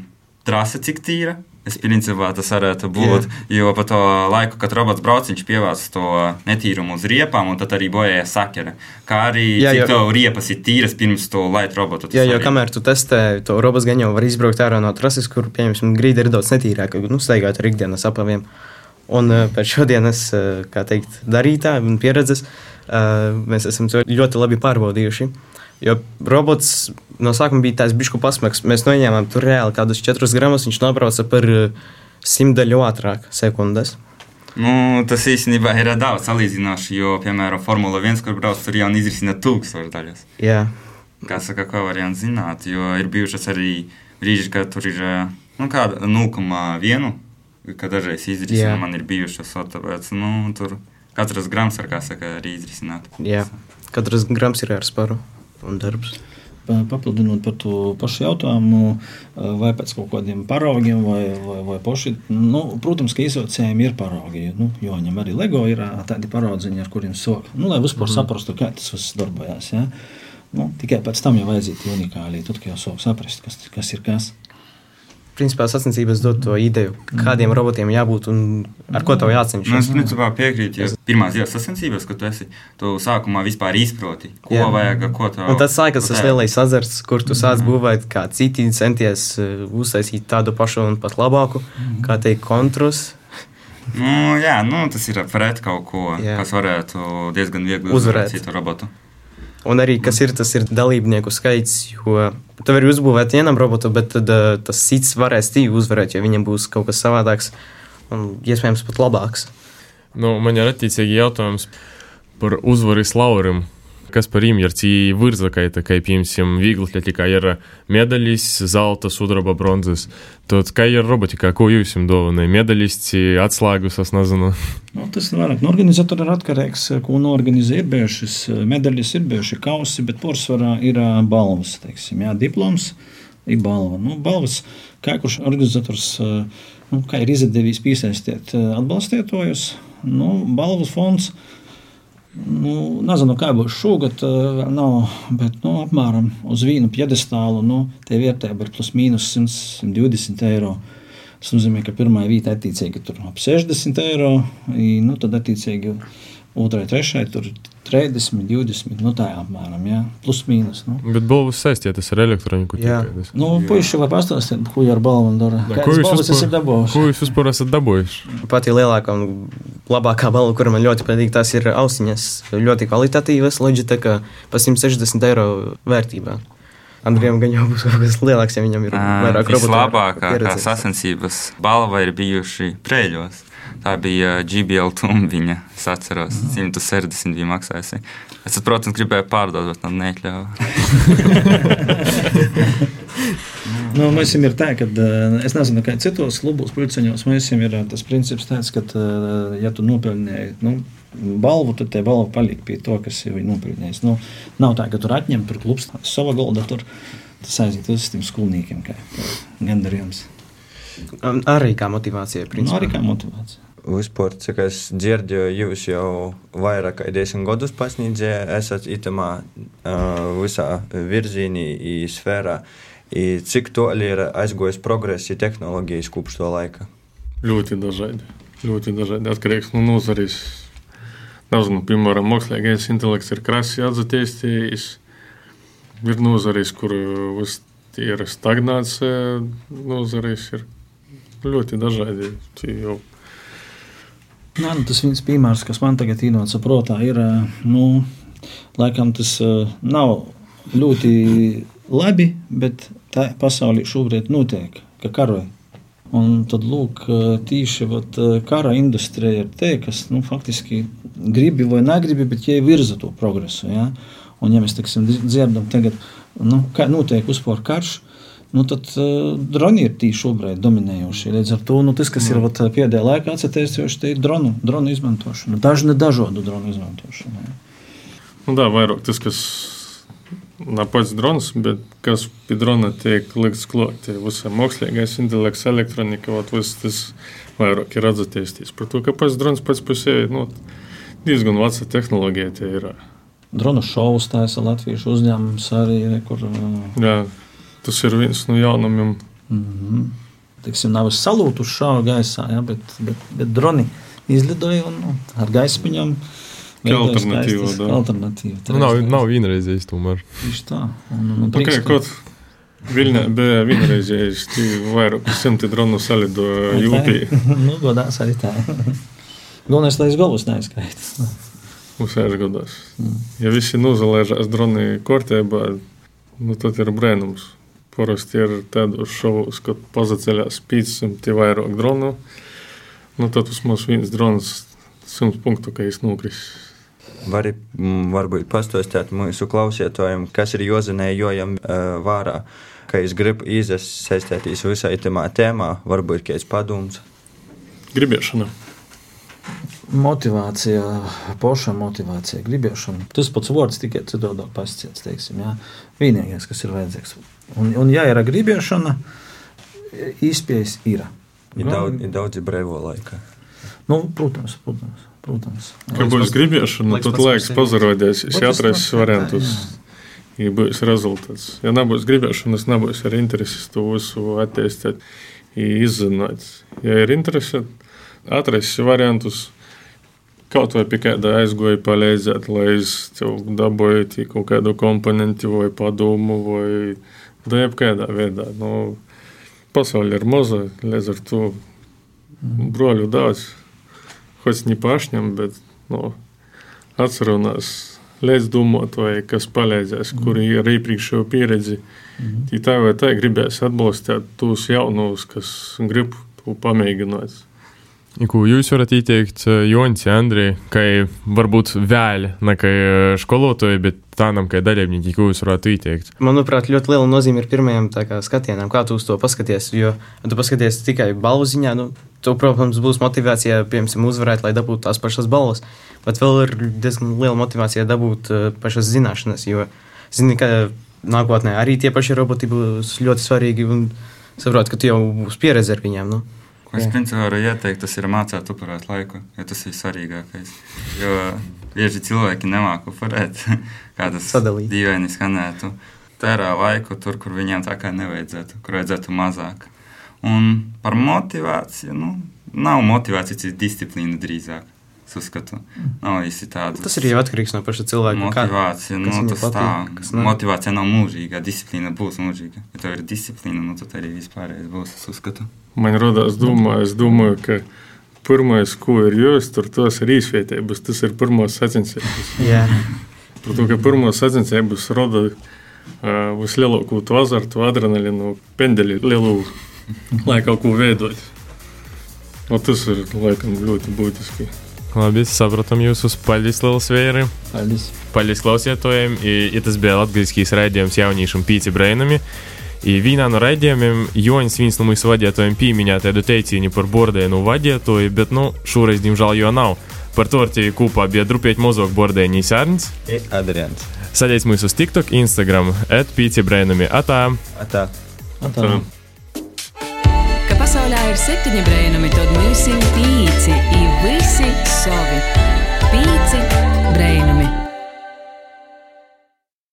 trase, cik tīra Es principā tas varētu būt, Jā. jo pa to laiku, kad robots brauc, viņš pievāc to netīrumu uz riepām, un tad arī bojāja sakera. Kā arī jā, cik tev riepas ir tīras pirms to laid robotu. Jā, jo arī. kamēr tu testē, to robots gan jau var izbraukt ārā no trases, kur, pieņemsim, grīda ir daudz netīrāka, nu, staigāt ar ikdienas apaviem. Un uh, pēc šodienas, uh, kā teikt, darītā un pieredzes, uh, mēs esam to ļoti labi pārbaudījuši. Jo robots no sākuma bija tāds bišku pasmaks. Mēs noņēmām tur reāli kādus 4 gramus. Viņš nobrauca par eh, simtaļu ātrāk sekundes. Nu, tas īstenībā ir daudz salīdzinoši, jo, piemēram, Formula 1, kur brauc, tur jau izrisina tūkstoši daļas. Jā. Kā saka, ko var jau zināt, jo ir bijušas arī brīži, kad tur ir eh, nu, 0,1, kad dažreiz izrisina, man ir bijušas, tāpēc, nu, tur katrs grams kā saka, arī izrisināt. Jā, katrs grams ir ar sparu un darbs. Papildinot par to pašu jautājumu, vai pēc kaut kādiem paraugiem, vai, vai, vai poši. Nu, protams, ka izaucējiem ir paraugi. Nu, jo viņam arī LEGO ir tādi paraudziņi, ar kuriem sok. Nu, lai vispār mm. saprastu, kā tas viss darbojas. Ja? Nu, tikai pēc tam jau vajadzīgi unikāli. Tad jau sok saprast, kas, kas ir kas principā sacensības dod to ideju, kādiem robotiem jābūt un ar ko tev jācenšas. Nu, es principā piekrītu, jo pirmās dienas sacensības, kad tu esi, tu sākumā vispār izproti, ko Jā. vajag, ko tev. Un tad sākas tas lielais azarts, kur tu sāc mm. būvēt kā citi, centies uh, uztaisīt tādu pašu un pat labāku, mm. kā teikt, kontrus. Nu, jā, nu, tas ir pret kaut ko, jā. kas varētu diezgan viegli uzvarēt citu robotu. Un arī kas ir tas ir dalībnieku skaits, jo tu vari uzbūvēt vienam robotam, bet tad, uh, tas cits varēs divi uzvarēt, jo viņam būs kaut kas savādāks un iespējams pat labāks. Nu, man ir attiecīgi jautājums par uzvaru Laurim kas par imjerci vârză ca это, kā piemēram, vieglatlētikā ir medaļas, zelta, sudraba, bronzas. Tad kā ir robotikā, ko jūs jums dāvinājat? Medaļas, atslēgas, es nezinu. Nu, tas ir vairāk no organizatora ir atkarīgs, ko norganizē. Ir bijušas medaļas, ir bijuši kausi, bet porcelāna ir balvas, teiksim, jā, diploms ir balva. Nu, balvas, kā kurš organizators nu, kā ir izdevīgi piesaistīt eh, atbalstītājus. Nu, balvu fonds. Nu, nezinu, kā būs šogad, eh, nav, bet nu, apmēram uz vienu piedestālu nu, tie vērtība ir plus mīnus 120 eiro. Tas nozīmē, ka pirmā vieta attiecīgi tur ap 60 eiro, i, nu, tad attiecīgi otrai, trešai tur 30, 20, nu tā apmēram, jā, plus mīnus. Nu. Bet balvas saistītas ar elektroniku. Jā. tikai. Nu, puiši var pastāstīt, ko ar balvu dara. Da, Kādas balvas esat dabūjuši? ko jūs vispār esat dabūjuši? Pati lielākā un labākā balva, kura man ļoti patīk, tās ir ausiņas. Ļoti kvalitatīvas, Logitech par 160 eiro vērtībā. Andrejam gan jau būs kaut kas lielāks, ja viņam ir vairāk robotu. Vislabākā sacensības balva ir bijuši prēļos. Tā bija GBL tumbiņa. Es atceros, 160 bija maksājusi. Es, protams, gribēju pārdot, bet man neļāva. Nu, mums ir tā, ka es nezinu, kā citos klubos, pulceņos, mums ir tas princips tāds, ka, ja tu nopelnīji nu, balvu, tad tie balva paliek pie to, kas jau ir nopelnījis. Nu, nav tā, ka tur atņem tur klubs sava golda, tur tas aiziet uz tiem skolniekiem, kā gandarījums. Arī kā motivācija, Nu, principā. arī kā motivācija. Vispār, cik es dzirdēju, jūs jau vairāk kā desmit gadus pasniedzējāt, esat itamā uh, visā virzienā, sfērā. I cik tālu ir aizgājis progress tehnoloģijas kopš to laika? Ļoti dažādi. Ļoti dažādi. Atkarīgs no nozares. Nezinu, piemēram, mākslīgais intelekts ir krasi atzīstījis. Ir nozares, kur viss ir stagnāts, nozares ir ļoti dažādi. Tie Jau Nā, nu, tas viens piemērs, kas man tagad ienāca prātā, ir, nu, laikam tas uh, nav ļoti labi, bet tā pasaulē šobrīd notiek, ka karoja. Un tad, lūk, tīši vat, kara industrija ir tie, kas nu, faktiski gribi vai negribi, bet tie virza to progresu. Ja? Un, ja mēs teiksim, dzirdam, tagad, nu, kā notiek uzpār karš, nu, tad uh, droni ir tīši šobrīd dominējošie. Līdz ar to nu, tas, kas ir vat, pēdējā laikā atcerēties, ir dronu, dronu izmantošana. Dažna dažādu dronu izmantošana. Ja? Nu, tā vairāk tas, kas nav pats drons, bet kas pie drona tiek likts klāt. Tie visi mākslīgais intelekts, elektronika, vat, viss tas vairāk ir atzīstīts. Par to, ka pats drons pats par sevi nu, diezgan veca tehnoloģija. Dronu šovus taisa latviešu uzņēmums arī, kur uh, Jā, tas ir viens no jaunumiem. mhm, teiksim, nav salūtu uz šādu gaisā, ja, bet, bet, bet droni izlidoja un nu, ar gaismiņām. Kā alternatīva, kā alternatīva. Nu, nav, nav vienreizējis tomēr. Tieši tā. Un, un, un, Tikai kaut Viļņā bija vienreizējais, tie vairāk simti dronu salido jūpī. nu, godās arī tā. Galvenais, lai es galvas neizskaitu. Uzsēž gados. Ja visi nozalēžās droni kārtībā, nu tad ir brēnums. Parasti ir tādos šovos, kad pazaceļās 500 vairāk dronu. Nu, tad vismaz viens drons 100 punktu, ka es nokris. Vari, varbūt pastāstīt mūsu klausītājiem, kas ir Jozenē, jojam uh, vārā, ka es gribu iesaistīties visā tajā tēmā, varbūt kāds padoms. Gribiešana. Motivācija, poša motivācija, gribēšana. Tas pats vārds tikai citādāk pasciets, teiksim, jā. Vienīgais, kas ir vajadzīgs. Un, un ja ir gribēšana, īspējas ir. Ir daudz, ir daudz brīvo laika. Nu, protams, protams. protams. Kad būs gribiešana, Laiks tad laiks pazarodēs, es atrastu variantus. jā. Ja būs rezultāts. Ja nebūs gribēšanas, nebūs arī intereses to visu attīstīt, izzināt. Ja ir interese, atrast variantus, kaut vai pie kāda aizgoja palīdzēt, lai es tev dabūju kaut kādu komponentu vai padomu vai daļai kādā veidā. Nu, pasaule ir maza, līdz ar to broļu daudz. Хоć не pašņem, bet nu, atcerunās līdz domātāji, kas palīdzēs, mm. kuri ir iepriekšējo pieredzi. Mm. Tā vai tā gribēs atbalstīt tos jaunus, kas grib to pamēģināt. Ko jūs varat ieteikt Jonis, Andrei, ka varbūt vēl nekā skolotāji, bet tādam kā dalībnieki, ko jūs varētu ieteikt? Manuprāt, ļoti liela nozīme ir pirmajam kā, skatienam, kā tu uz to paskaties. Jo, tu paskaties tikai balvu ziņā, nu, tu, protams, būs motivācija, piemēram, uzvarēt, lai dabūtu tās pašas balvas. Bet vēl ir diezgan liela motivācija dabūt pašas zināšanas, jo zini, ka nākotnē arī tie paši roboti būs ļoti svarīgi un saprot, ka tu jau būsi pieredze ar viņiem. Nu. Ko es principā varu ieteikt, tas ir mācīt upurēt laiku, jo tas ir svarīgākais. Jo bieži cilvēki nemāku upurēt, kā tas dīvaini skanētu. Tērā laiku tur, kur viņiem tā kā nevajadzētu, kur vajadzētu mazāk. Un par motivāciju, nu, nav motivācijas, tas ir disciplīna drīzāk. Es uzskatu, nav īsti tāda. Tas ir jau atkarīgs no paša cilvēka. kā- Motivācija, kas nu, viņam tas tā, patīk, kas ne. motivācija nav mūžīga, disciplīna būs mūžīga. Ja tev ir disciplīna, nu, tad arī vispārējais būs, es uzskatu. Man radās doma, es domāju, ka pirmais, ko ir jāiztur, tos ir īsvietības. Tas ir pirmās sacensības. Jā, Par to, ka pirmās sacensības rada uh, vislielāko to azartu, adrenalīnu, pendeli lielu, lai kaut ko veidot. O tas ir laikam ļoti būtiski. Labi, saprotam jūsu paldies, liels vēri. Paldies. Paldies klausītājiem. I, i tas bija latgaliskīs raidījums jauniešiem Pīci Brainami. I vienā no raidījumiem Joņs viens no mūsu vadītājiem pieminēja tādu teicienu par bordēnu vadītāju, bet, nu, šoreiz, diemžēl, jo nav. Par to ar tevi kopā bija drupiet mozog bordēņi Sārns. I Adrians. Sadēļ mūsu uz TikTok, Instagram, at Pīci Brainami. Atā! Atā. Atā. Ka pasaulē ir septiņi brainami, tad mums ir pīci, ir visi savi. Pīci